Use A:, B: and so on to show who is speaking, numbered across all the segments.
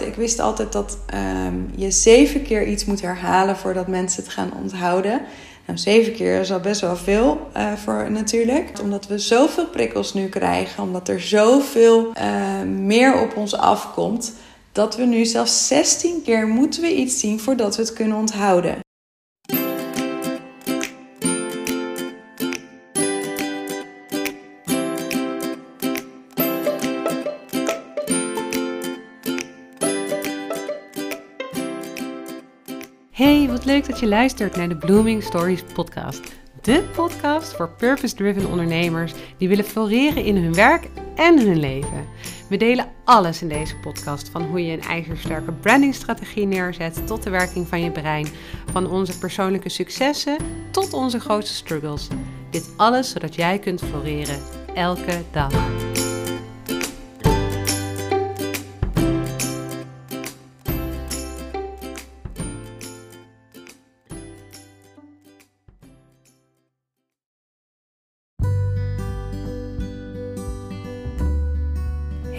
A: Ik wist altijd dat ehm, je zeven keer iets moet herhalen voordat mensen het gaan onthouden. Nou, zeven keer is al best wel veel uh, voor natuurlijk. Omdat we zoveel prikkels nu krijgen, omdat er zoveel uh, meer op ons afkomt, dat we nu zelfs 16 keer moeten we iets zien voordat we het kunnen onthouden.
B: Hey, wat leuk dat je luistert naar de Blooming Stories podcast. De podcast voor purpose-driven ondernemers die willen floreren in hun werk en hun leven. We delen alles in deze podcast, van hoe je een ijzersterke brandingstrategie neerzet tot de werking van je brein, van onze persoonlijke successen tot onze grootste struggles. Dit alles zodat jij kunt floreren elke dag.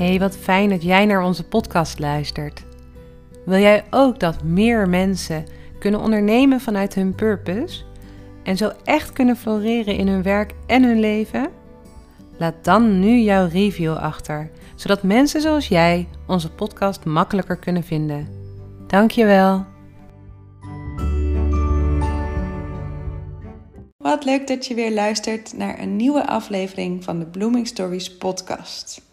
B: Hey, wat fijn dat jij naar onze podcast luistert. Wil jij ook dat meer mensen kunnen ondernemen vanuit hun purpose en zo echt kunnen floreren in hun werk en hun leven? Laat dan nu jouw review achter, zodat mensen zoals jij onze podcast makkelijker kunnen vinden. Dankjewel.
A: Wat leuk dat je weer luistert naar een nieuwe aflevering van de Blooming Stories podcast.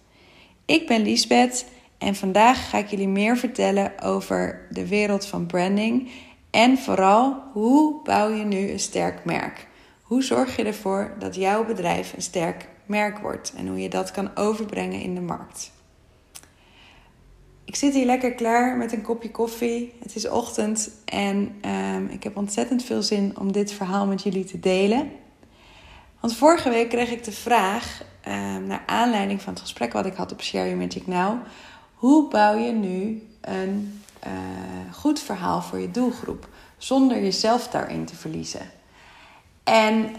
A: Ik ben Liesbeth en vandaag ga ik jullie meer vertellen over de wereld van branding en vooral hoe bouw je nu een sterk merk? Hoe zorg je ervoor dat jouw bedrijf een sterk merk wordt en hoe je dat kan overbrengen in de markt? Ik zit hier lekker klaar met een kopje koffie. Het is ochtend en um, ik heb ontzettend veel zin om dit verhaal met jullie te delen. Want vorige week kreeg ik de vraag Ehm, naar aanleiding van het gesprek wat ik had op Share Your Magic Now. Hoe bouw je nu een uh, goed verhaal voor je doelgroep zonder jezelf daarin te verliezen? En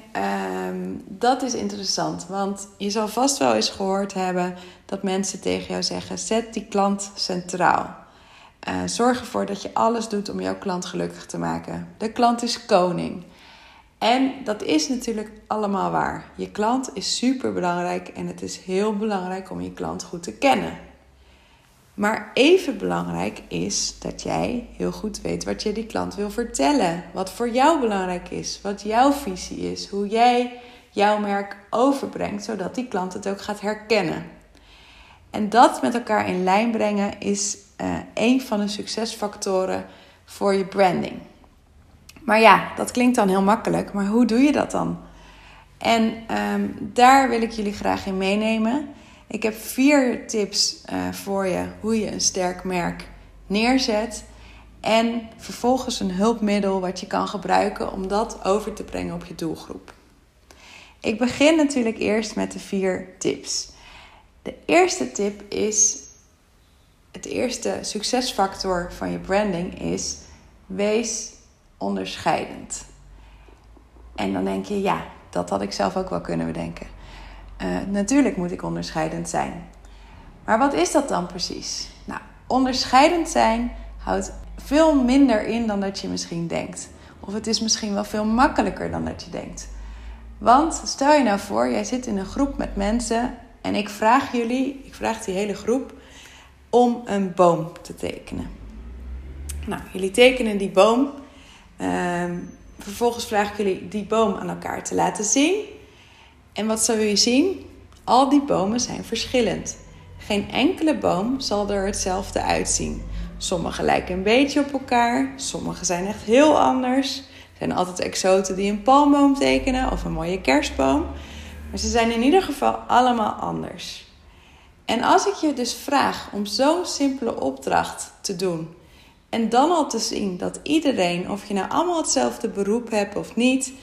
A: um, dat is interessant, want je zal vast wel eens gehoord hebben dat mensen tegen jou zeggen: zet die klant centraal. Uh, zorg ervoor dat je alles doet om jouw klant gelukkig te maken. De klant is koning. En dat is natuurlijk allemaal waar. Je klant is super belangrijk en het is heel belangrijk om je klant goed te kennen. Maar even belangrijk is dat jij heel goed weet wat je die klant wil vertellen. Wat voor jou belangrijk is, wat jouw visie is, hoe jij jouw merk overbrengt, zodat die klant het ook gaat herkennen. En dat met elkaar in lijn brengen is uh, een van de succesfactoren voor je branding. Maar ja, dat klinkt dan heel makkelijk, maar hoe doe je dat dan? En um, daar wil ik jullie graag in meenemen. Ik heb vier tips uh, voor je hoe je een sterk merk neerzet. En vervolgens een hulpmiddel wat je kan gebruiken om dat over te brengen op je doelgroep. Ik begin natuurlijk eerst met de vier tips. De eerste tip is: het eerste succesfactor van je branding is: wees onderscheidend. En dan denk je, ja, dat had ik zelf ook wel kunnen bedenken. Uh, natuurlijk moet ik onderscheidend zijn. Maar wat is dat dan precies? Nou, onderscheidend zijn houdt veel minder in dan dat je misschien denkt. Of het is misschien wel veel makkelijker dan dat je denkt. Want stel je nou voor, jij zit in een groep met mensen en ik vraag jullie, ik vraag die hele groep, om een boom te tekenen. Nou, jullie tekenen die boom Um, vervolgens vraag ik jullie die boom aan elkaar te laten zien. En wat zal je zien? Al die bomen zijn verschillend. Geen enkele boom zal er hetzelfde uitzien. Sommige lijken een beetje op elkaar, sommige zijn echt heel anders. Er zijn altijd exoten die een palmboom tekenen of een mooie kerstboom. Maar ze zijn in ieder geval allemaal anders. En als ik je dus vraag om zo'n simpele opdracht te doen, en dan al te zien dat iedereen, of je nou allemaal hetzelfde beroep hebt of niet.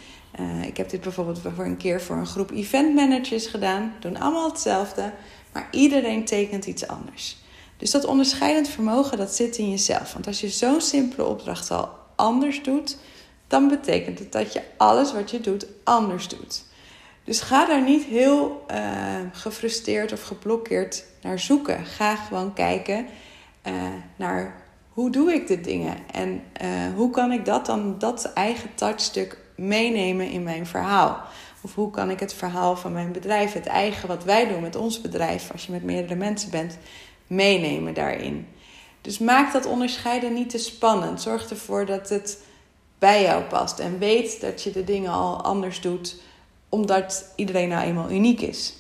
A: Uh, ik heb dit bijvoorbeeld voor een keer voor een groep event managers gedaan. Doen allemaal hetzelfde, maar iedereen tekent iets anders. Dus dat onderscheidend vermogen, dat zit in jezelf. Want als je zo'n simpele opdracht al anders doet, dan betekent het dat je alles wat je doet anders doet. Dus ga daar niet heel uh, gefrustreerd of geblokkeerd naar zoeken. Ga gewoon kijken naar hoe doe ik de dingen en hoe kan ik dat dan, dat eigen touchstuk meenemen in mijn verhaal. Of hoe kan ik het verhaal van mijn bedrijf, het eigen wat wij doen met ons bedrijf, als je met meerdere mensen bent, meenemen daarin. Dus maak dat onderscheiden niet te spannend. Zorg ervoor dat het bij jou past. En weet dat je de dingen al anders doet, omdat iedereen nou eenmaal uniek is.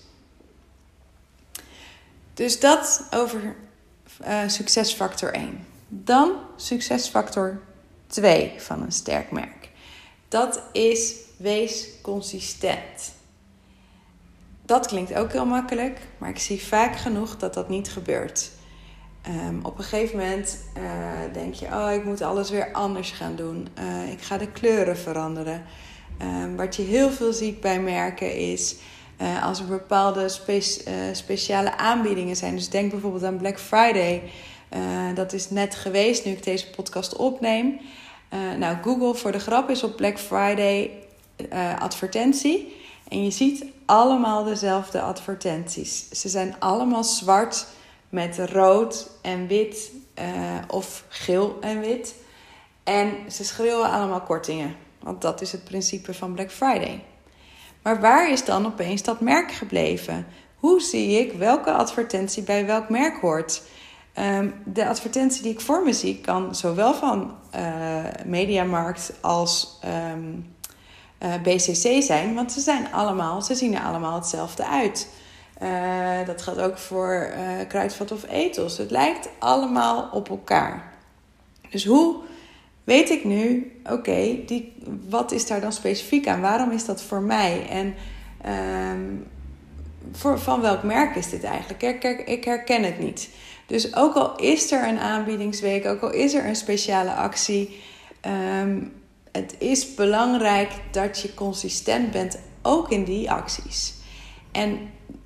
A: Dus dat over uh, succesfactor 1. Dan succesfactor 2 van een sterk merk. Dat is wees consistent. Dat klinkt ook heel makkelijk, maar ik zie vaak genoeg dat dat niet gebeurt. Um, op een gegeven moment uh, denk je, oh, ik moet alles weer anders gaan doen. Uh, ik ga de kleuren veranderen. Um, wat je heel veel ziet bij merken is uh, als er bepaalde spe speciale aanbiedingen zijn. Dus denk bijvoorbeeld aan Black Friday. Dat is net geweest nu ik deze podcast opneem. nou, Google voor de grap is op Black Friday advertentie. En je ziet allemaal dezelfde advertenties. Ze zijn allemaal zwart met rood en wit of geel en wit. En ze schreeuwen allemaal kortingen, want dat is het principe van Black Friday. Maar waar is dan opeens dat merk gebleven? Hoe zie ik welke advertentie bij welk merk hoort? Um, de advertentie die ik voor me zie kan zowel van uh, Mediamarkt als um, uh, BCC zijn, want ze zijn allemaal, ze zien er allemaal hetzelfde uit. Uh, dat gaat ook voor kruidvat of etels. Het lijkt allemaal op elkaar. Dus hoe weet ik nu, oké, wat is daar dan specifiek aan? Waarom is dat voor mij? En um, voor, van welk merk is dit eigenlijk? Ik herken het niet. Dus ook al is er een aanbiedingsweek, ook al is er een speciale actie, um, het is belangrijk dat je consistent bent, ook in die acties. En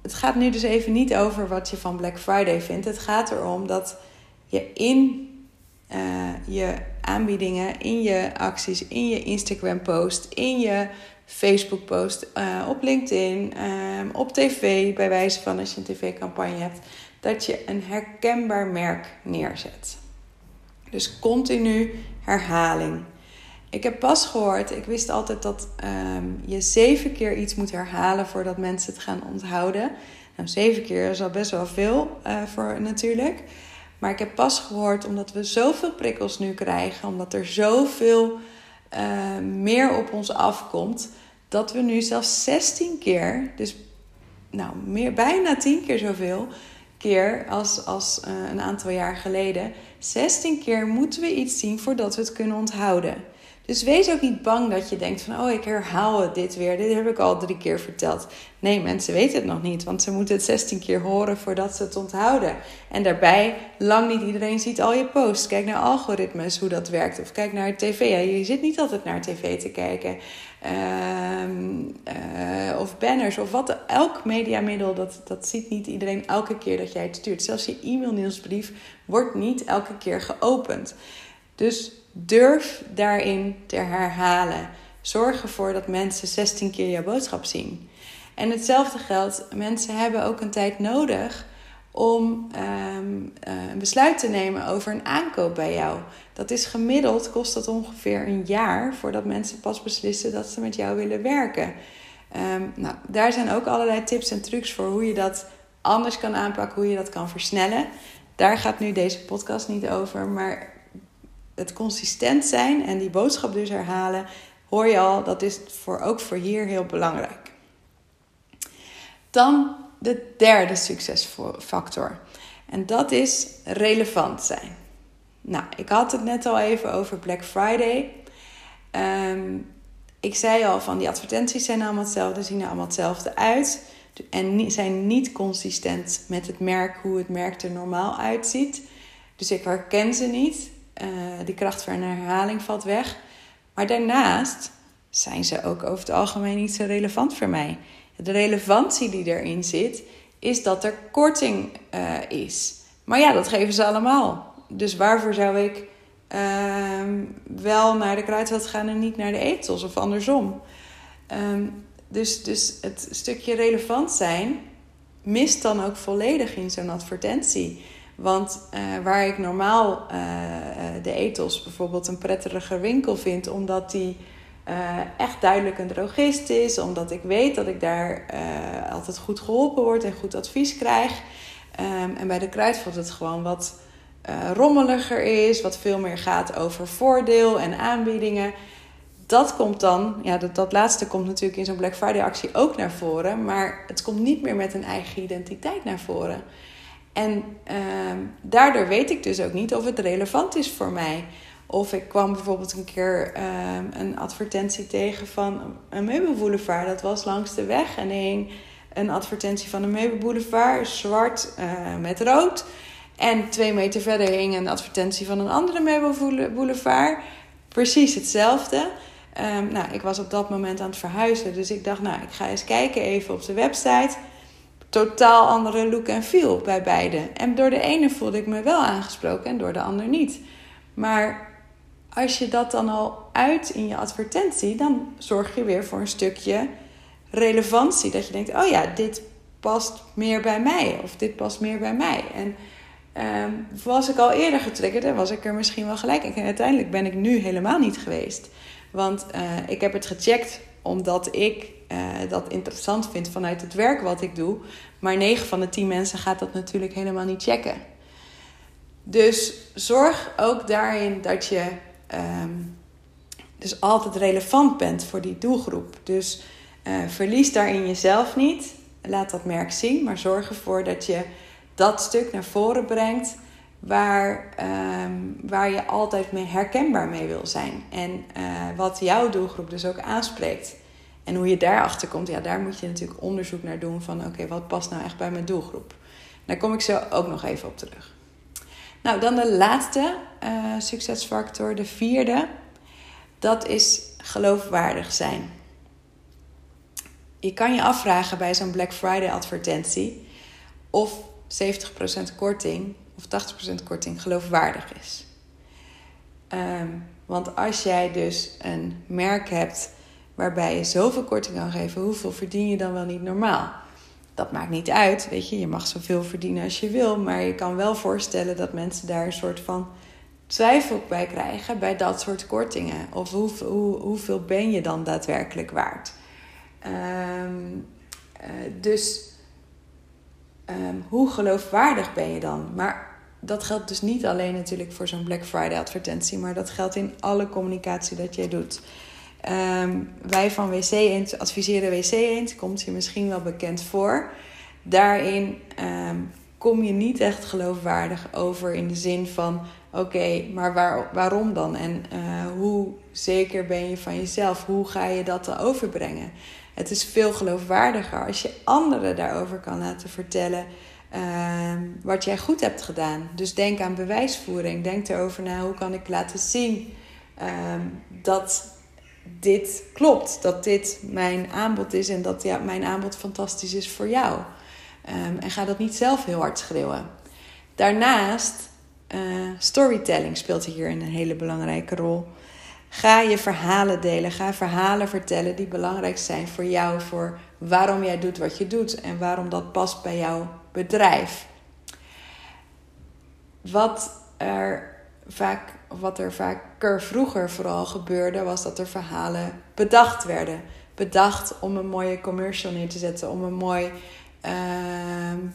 A: het gaat nu dus even niet over wat je van Black Friday vindt. Het gaat erom dat je in uh, je aanbiedingen, in je acties, in je Instagram post, in je Facebook post, uh, op LinkedIn, uh, op tv, bij wijze van als je een tv-campagne hebt, dat je een herkenbaar merk neerzet. Dus continu herhaling. Ik heb pas gehoord, ik wist altijd dat um, je zeven keer iets moet herhalen voordat mensen het gaan onthouden. Nou, zeven keer is al best wel veel uh, voor natuurlijk. Maar ik heb pas gehoord, omdat we zoveel prikkels nu krijgen, omdat er zoveel uh, meer op ons afkomt, dat we nu zelfs 16 keer, dus nou, meer, bijna 10 keer zoveel keer als, als uh, een aantal jaar geleden, 16 keer moeten we iets zien voordat we het kunnen onthouden. Dus wees ook niet bang dat je denkt van, oh, ik herhaal dit weer. Dit heb ik al drie keer verteld. Nee, mensen weten het nog niet, want ze moeten het 16 keer horen voordat ze het onthouden. En daarbij, lang niet iedereen ziet al je posts. Kijk naar algoritmes, hoe dat werkt. Of kijk naar tv. Ja, je zit niet altijd naar tv te kijken. Um, uh, of banners of wat. Elk mediamiddel, dat, dat ziet niet iedereen elke keer dat jij het stuurt. Zelfs je e-mail-nieuwsbrief wordt niet elke keer geopend. Dus Durf daarin te herhalen. Zorg ervoor dat mensen 16 keer jouw boodschap zien. En hetzelfde geldt, mensen hebben ook een tijd nodig om um, uh, een besluit te nemen over een aankoop bij jou. Dat is gemiddeld, kost dat ongeveer een jaar voordat mensen pas beslissen dat ze met jou willen werken. Um, nou, daar zijn ook allerlei tips en trucs voor hoe je dat anders kan aanpakken, hoe je dat kan versnellen. Daar gaat nu deze podcast niet over, maar het consistent zijn en die boodschap dus herhalen, hoor je al, dat is voor, ook voor hier heel belangrijk. Dan de derde succesfactor. En dat is relevant zijn. Nou, ik had het net al even over Black Friday. Um, ik zei al van die advertenties zijn allemaal hetzelfde, zien er allemaal hetzelfde uit. En zijn niet consistent met het merk, hoe het merk er normaal uitziet. Dus ik herken ze niet. Uh, die kracht van een herhaling valt weg. Maar daarnaast zijn ze ook over het algemeen niet zo relevant voor mij. De relevantie die erin zit, is dat er korting uh, is. Maar ja, dat geven ze allemaal. Dus waarvoor zou ik uh, wel naar de kruidvat gaan en niet naar de etels of andersom? Um, dus, dus het stukje relevant zijn mist dan ook volledig in zo'n advertentie. Want uh, waar ik normaal uh, de ethos bijvoorbeeld een prettiger winkel vind, omdat die echt duidelijk een drogist is, omdat ik weet dat ik daar altijd goed geholpen word en goed advies krijg. Um, en bij de kruidvat het gewoon wat rommeliger is, wat veel meer gaat over voordeel en aanbiedingen. Dat komt dan, ja, dat, dat laatste komt natuurlijk in zo'n Black Friday actie ook naar voren, maar het komt niet meer met een eigen identiteit naar voren. En uh, daardoor weet ik dus ook niet of het relevant is voor mij. Of ik kwam bijvoorbeeld een keer uh, een advertentie tegen van een meubelboulevard. Dat was langs de weg en hing een advertentie van een meubelboulevard, zwart uh, met rood. En twee meter verder hing een advertentie van een andere meubelboulevard. Precies hetzelfde. Um, nou, ik was op dat moment aan het verhuizen, dus ik dacht, nou, ik ga eens kijken even op de website totaal andere look en feel bij beide. En door de ene voelde ik me wel aangesproken en door de ander niet. Maar als je dat dan al uit in je advertentie, dan zorg je weer voor een stukje relevantie. Dat je denkt: oh ja, dit past meer bij mij of dit past meer bij mij. En um, was ik al eerder getriggerd en was ik er misschien wel gelijk. En uiteindelijk ben ik nu helemaal niet geweest. Want uh, ik heb het gecheckt omdat ik uh, dat interessant vind vanuit het werk wat ik doe. Maar 9 van de 10 mensen gaat dat natuurlijk helemaal niet checken. Dus zorg ook daarin dat je um, dus altijd relevant bent voor die doelgroep. Dus uh, verlies daarin jezelf niet. Laat dat merk zien, maar zorg ervoor dat je dat stuk naar voren brengt waar, um, waar je altijd mee herkenbaar mee wil zijn. En uh, wat jouw doelgroep dus ook aanspreekt. En hoe je daarachter komt, ja, daar moet je natuurlijk onderzoek naar doen van oké, wat past nou echt bij mijn doelgroep. Daar kom ik zo ook nog even op terug. Nou, dan de laatste uh, succesfactor, de vierde. Dat is geloofwaardig zijn. Je kan je afvragen bij zo'n Black Friday advertentie of 70% korting of 80% korting geloofwaardig is. Um, want als jij dus een merk hebt waarbij je zoveel korting kan geven, hoeveel verdien je dan wel niet normaal? Dat maakt niet uit, weet je, je mag zoveel verdienen als je wil, maar je kan wel voorstellen dat mensen daar een soort van twijfel bij krijgen bij dat soort kortingen. Of hoe, hoe, hoeveel ben je dan daadwerkelijk waard? Um, uh, dus um, hoe geloofwaardig ben je dan? Maar dat geldt dus niet alleen natuurlijk voor zo'n Black Friday advertentie, maar dat geldt in alle communicatie dat jij doet. Um, wij van WC Eend adviseren WC Eend, komt je misschien wel bekend voor. Daarin um, kom je niet echt geloofwaardig over in de zin van: oké, maar waar, waarom dan? En uh, hoe zeker ben je van jezelf? Hoe ga je dat dan overbrengen? Het is veel geloofwaardiger als je anderen daarover kan laten vertellen. Uh, wat jij goed hebt gedaan. Dus denk aan bewijsvoering. Denk erover na hoe kan ik laten zien uh, dat dit klopt. Dat dit mijn aanbod is en dat ja, mijn aanbod fantastisch is voor jou. Um, en ga dat niet zelf heel hard schreeuwen. Daarnaast, uh, storytelling speelt hier een hele belangrijke rol. Ga je verhalen delen. Ga verhalen vertellen die belangrijk zijn voor jou. Voor waarom jij doet wat je doet en waarom dat past bij jouw bedrijf. Wat er vaak wat er vaker vroeger vooral gebeurde, was dat er verhalen bedacht werden. Bedacht om een mooie commercial neer te zetten, om een mooi uh,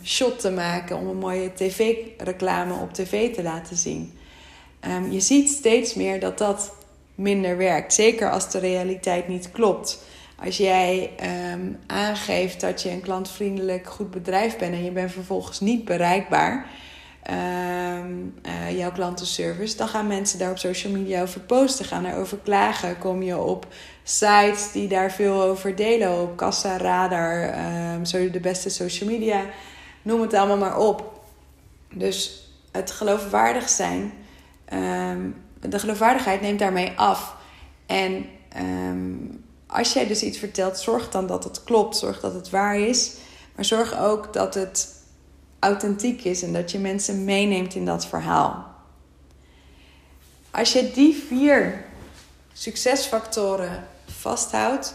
A: shot te maken, om een mooie tv-reclame op tv te laten zien. Um, je ziet steeds meer dat dat minder werkt, zeker als de realiteit niet klopt. Als jij um, aangeeft dat je een klantvriendelijk goed bedrijf bent en je bent vervolgens niet bereikbaar, um, uh, jouw klantenservice, dan gaan mensen daar op social media over posten, gaan erover klagen. Kom je op sites die daar veel over delen, op Kassa, Radar, um, zo de beste social media, noem het allemaal maar op. Dus het geloofwaardig zijn, um, de geloofwaardigheid neemt daarmee af. En als jij dus iets vertelt, zorg dan dat het klopt, zorg dat het waar is, maar zorg ook dat het authentiek is en dat je mensen meeneemt in dat verhaal. Als je die vier succesfactoren vasthoudt,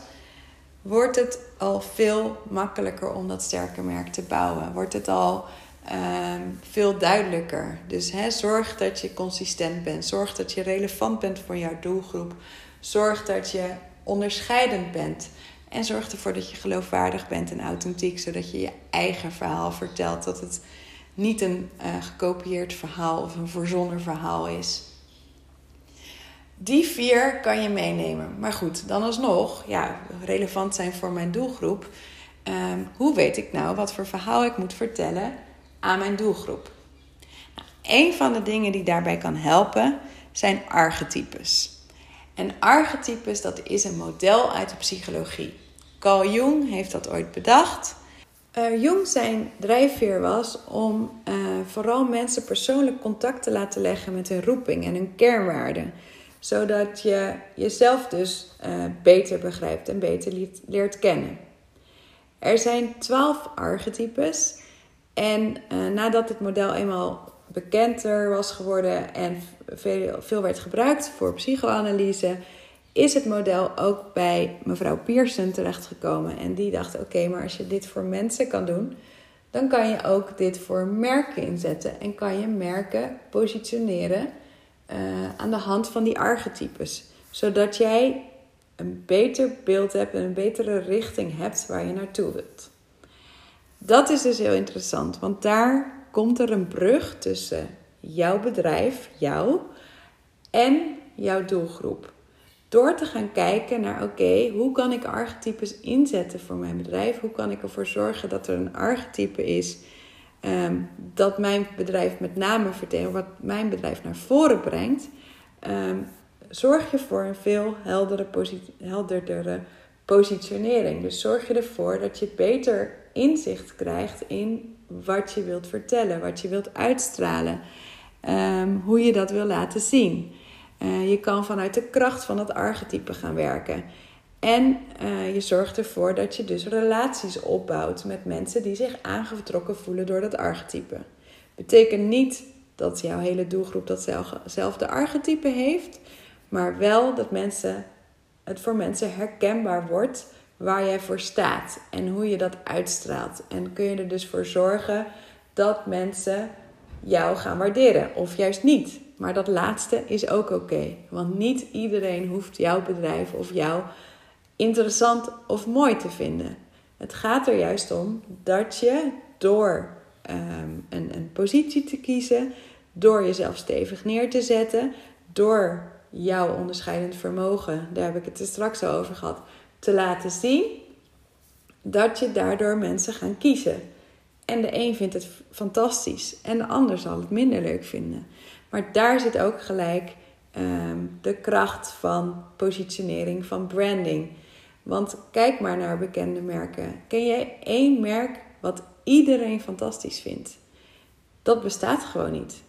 A: wordt het al veel makkelijker om dat sterke merk te bouwen. Wordt het al ehm, veel duidelijker. Dus zorg dat je consistent bent. Zorg dat je relevant bent voor jouw doelgroep. Zorg dat je onderscheidend bent. En zorg ervoor dat je geloofwaardig bent en authentiek, zodat je je eigen verhaal vertelt. Dat het niet een uh, gekopieerd verhaal of een verzonnen verhaal is. Die vier kan je meenemen. Maar goed, dan alsnog, ja, relevant zijn voor mijn doelgroep. Um, hoe weet ik nou wat voor verhaal ik moet vertellen aan mijn doelgroep? Nou, een van de dingen die daarbij kan helpen zijn archetypes. En archetypes, dat is een model uit de psychologie. Carl Jung heeft dat ooit bedacht. Uh, Jung zijn drijfveer was om uh, vooral mensen persoonlijk contact te laten leggen met hun roeping en hun kernwaarden. Zodat je jezelf dus uh, beter begrijpt en beter leert kennen. Er zijn twaalf archetypes. En nadat het model eenmaal bekender was geworden en veel, veel werd gebruikt voor psychoanalyse, is het model ook bij mevrouw Pearson terechtgekomen. En die dacht: oké, maar als je dit voor mensen kan doen, dan kan je ook dit voor merken inzetten. En kan je merken positioneren uh, aan de hand van die archetypes. Zodat jij een beter beeld hebt en een betere richting hebt waar je naartoe wilt. Dat is dus heel interessant, want daar komt er een brug tussen jouw bedrijf, jou, en jouw doelgroep. Door te gaan kijken naar, oké, hoe kan ik archetypes inzetten voor mijn bedrijf? Hoe kan ik ervoor zorgen dat er een archetype is ehm, dat mijn bedrijf met name vertegenwoordigt, wat mijn bedrijf naar voren brengt? Ehm, zorg je voor een veel heldere helderdere positionering. Dus zorg je ervoor dat je beter inzicht krijgt in wat je wilt vertellen, wat je wilt uitstralen, ehm, hoe je dat wil laten zien. Uh, je kan vanuit de kracht van het archetype gaan werken. En uh, je zorgt ervoor dat je dus relaties opbouwt met mensen die zich aangetrokken voelen door dat archetype. Betekent niet dat jouw hele doelgroep datzelfde archetype heeft, maar wel dat mensen, het voor mensen herkenbaar wordt waar jij voor staat en hoe je dat uitstraalt. En kun je er dus voor zorgen dat mensen jou gaan waarderen of juist niet. Maar dat laatste is ook oké. want niet iedereen hoeft jouw bedrijf of jou interessant of mooi te vinden. Het gaat er juist om dat je door ehm, een, een positie te kiezen, door jezelf stevig neer te zetten, door jouw onderscheidend vermogen, daar heb ik het er straks al over gehad, te laten zien, dat je daardoor mensen gaan kiezen. En de een vindt het fantastisch en de ander zal het minder leuk vinden. Maar daar zit ook gelijk ehm, de kracht van positionering, van branding. Want kijk maar naar bekende merken. Ken jij één merk wat iedereen fantastisch vindt? Dat bestaat gewoon niet.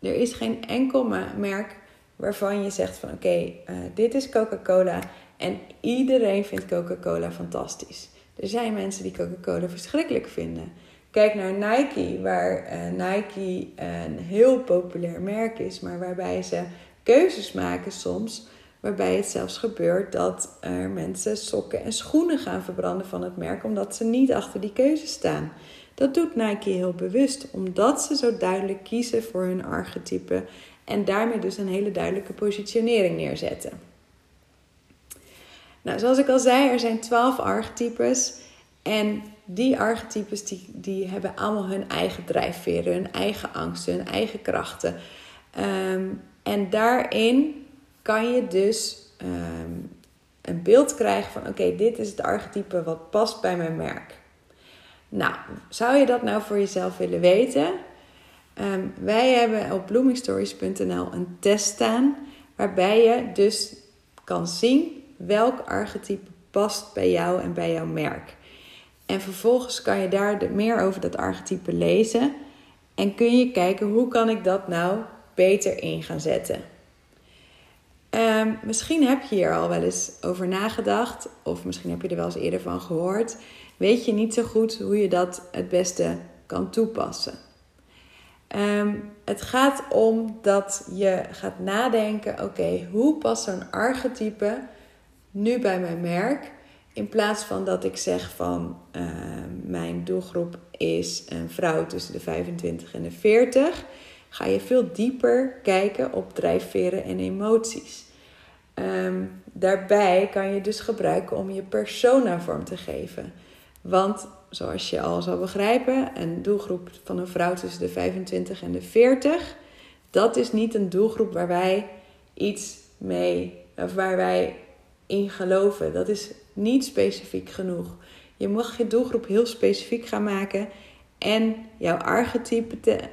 A: Er is geen enkel merk waarvan je zegt van oké, eh, dit is Coca-Cola en iedereen vindt Coca-Cola fantastisch. Er zijn mensen die Coca-Cola verschrikkelijk vinden. Kijk naar Nike, waar uh, Nike een heel populair merk is, maar waarbij ze keuzes maken soms. Waarbij het zelfs gebeurt dat er mensen sokken en schoenen gaan verbranden van het merk, omdat ze niet achter die keuze staan. Dat doet Nike heel bewust, omdat ze zo duidelijk kiezen voor hun archetype en daarmee dus een hele duidelijke positionering neerzetten. Nou, zoals ik al zei, er zijn twaalf archetypes. En die archetypes die, die hebben allemaal hun eigen drijfveren, hun eigen angsten, hun eigen krachten. Ehm, en daarin kan je dus ehm, een beeld krijgen van: oké, dit is het archetype wat past bij mijn merk. Nou, zou je dat nou voor jezelf willen weten? Ehm, wij hebben op bloomingstories.nl een test staan waarbij je dus kan zien welk archetype past bij jou en bij jouw merk. En vervolgens kan je daar meer over dat archetype lezen. En kun je kijken hoe kan ik dat nou beter in gaan zetten. Um, misschien heb je hier al wel eens over nagedacht. Of misschien heb je er wel eens eerder van gehoord. Weet je niet zo goed hoe je dat het beste kan toepassen. Um, het gaat om dat je gaat nadenken: oké, hoe past zo'n archetype nu bij mijn merk? In plaats van dat ik zeg van uh, mijn doelgroep is een vrouw tussen de 25 en de 40, ga je veel dieper kijken op drijfveren en emoties. Um, daarbij kan je dus gebruiken om je persona vorm te geven. Want zoals je al zal begrijpen, een doelgroep van een vrouw tussen de 25 en de 40, dat is niet een doelgroep waar wij iets mee, of waar wij in geloven. Dat is niet specifiek genoeg. Je mag je doelgroep heel specifiek gaan maken en jouw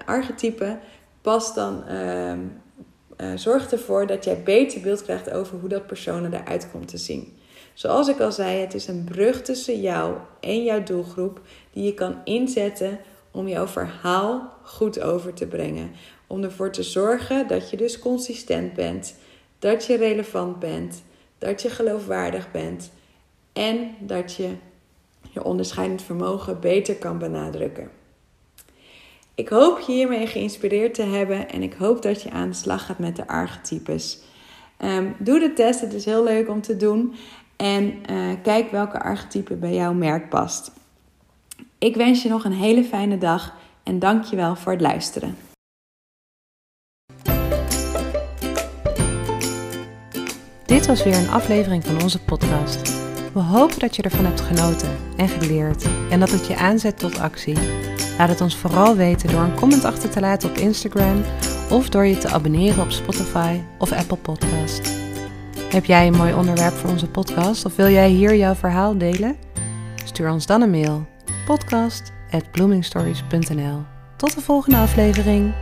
A: archetype, past dan, uh, uh, zorgt ervoor dat jij beter beeld krijgt over hoe dat persoon eruit komt te zien. Zoals ik al zei, het is een brug tussen jou en jouw doelgroep die je kan inzetten om jouw verhaal goed over te brengen. Om ervoor te zorgen dat je dus consistent bent, dat je relevant bent, dat je geloofwaardig bent en dat je je onderscheidend vermogen beter kan benadrukken. Ik hoop je hiermee geïnspireerd te hebben en ik hoop dat je aan de slag gaat met de archetypes. Um, doe de test, het is heel leuk om te doen. En uh, kijk welke archetype bij jouw merk past. Ik wens je nog een hele fijne dag en dank je wel voor het luisteren.
B: Dit was weer een aflevering van onze podcast. We hopen dat je ervan hebt genoten en geleerd en dat het je aanzet tot actie. Laat het ons vooral weten door een comment achter te laten op Instagram of door je te abonneren op Spotify of Apple Podcast. Heb jij een mooi onderwerp voor onze podcast of wil jij hier jouw verhaal delen? Stuur ons dan een mail podcast@bloomingstories.nl. Tot de volgende aflevering.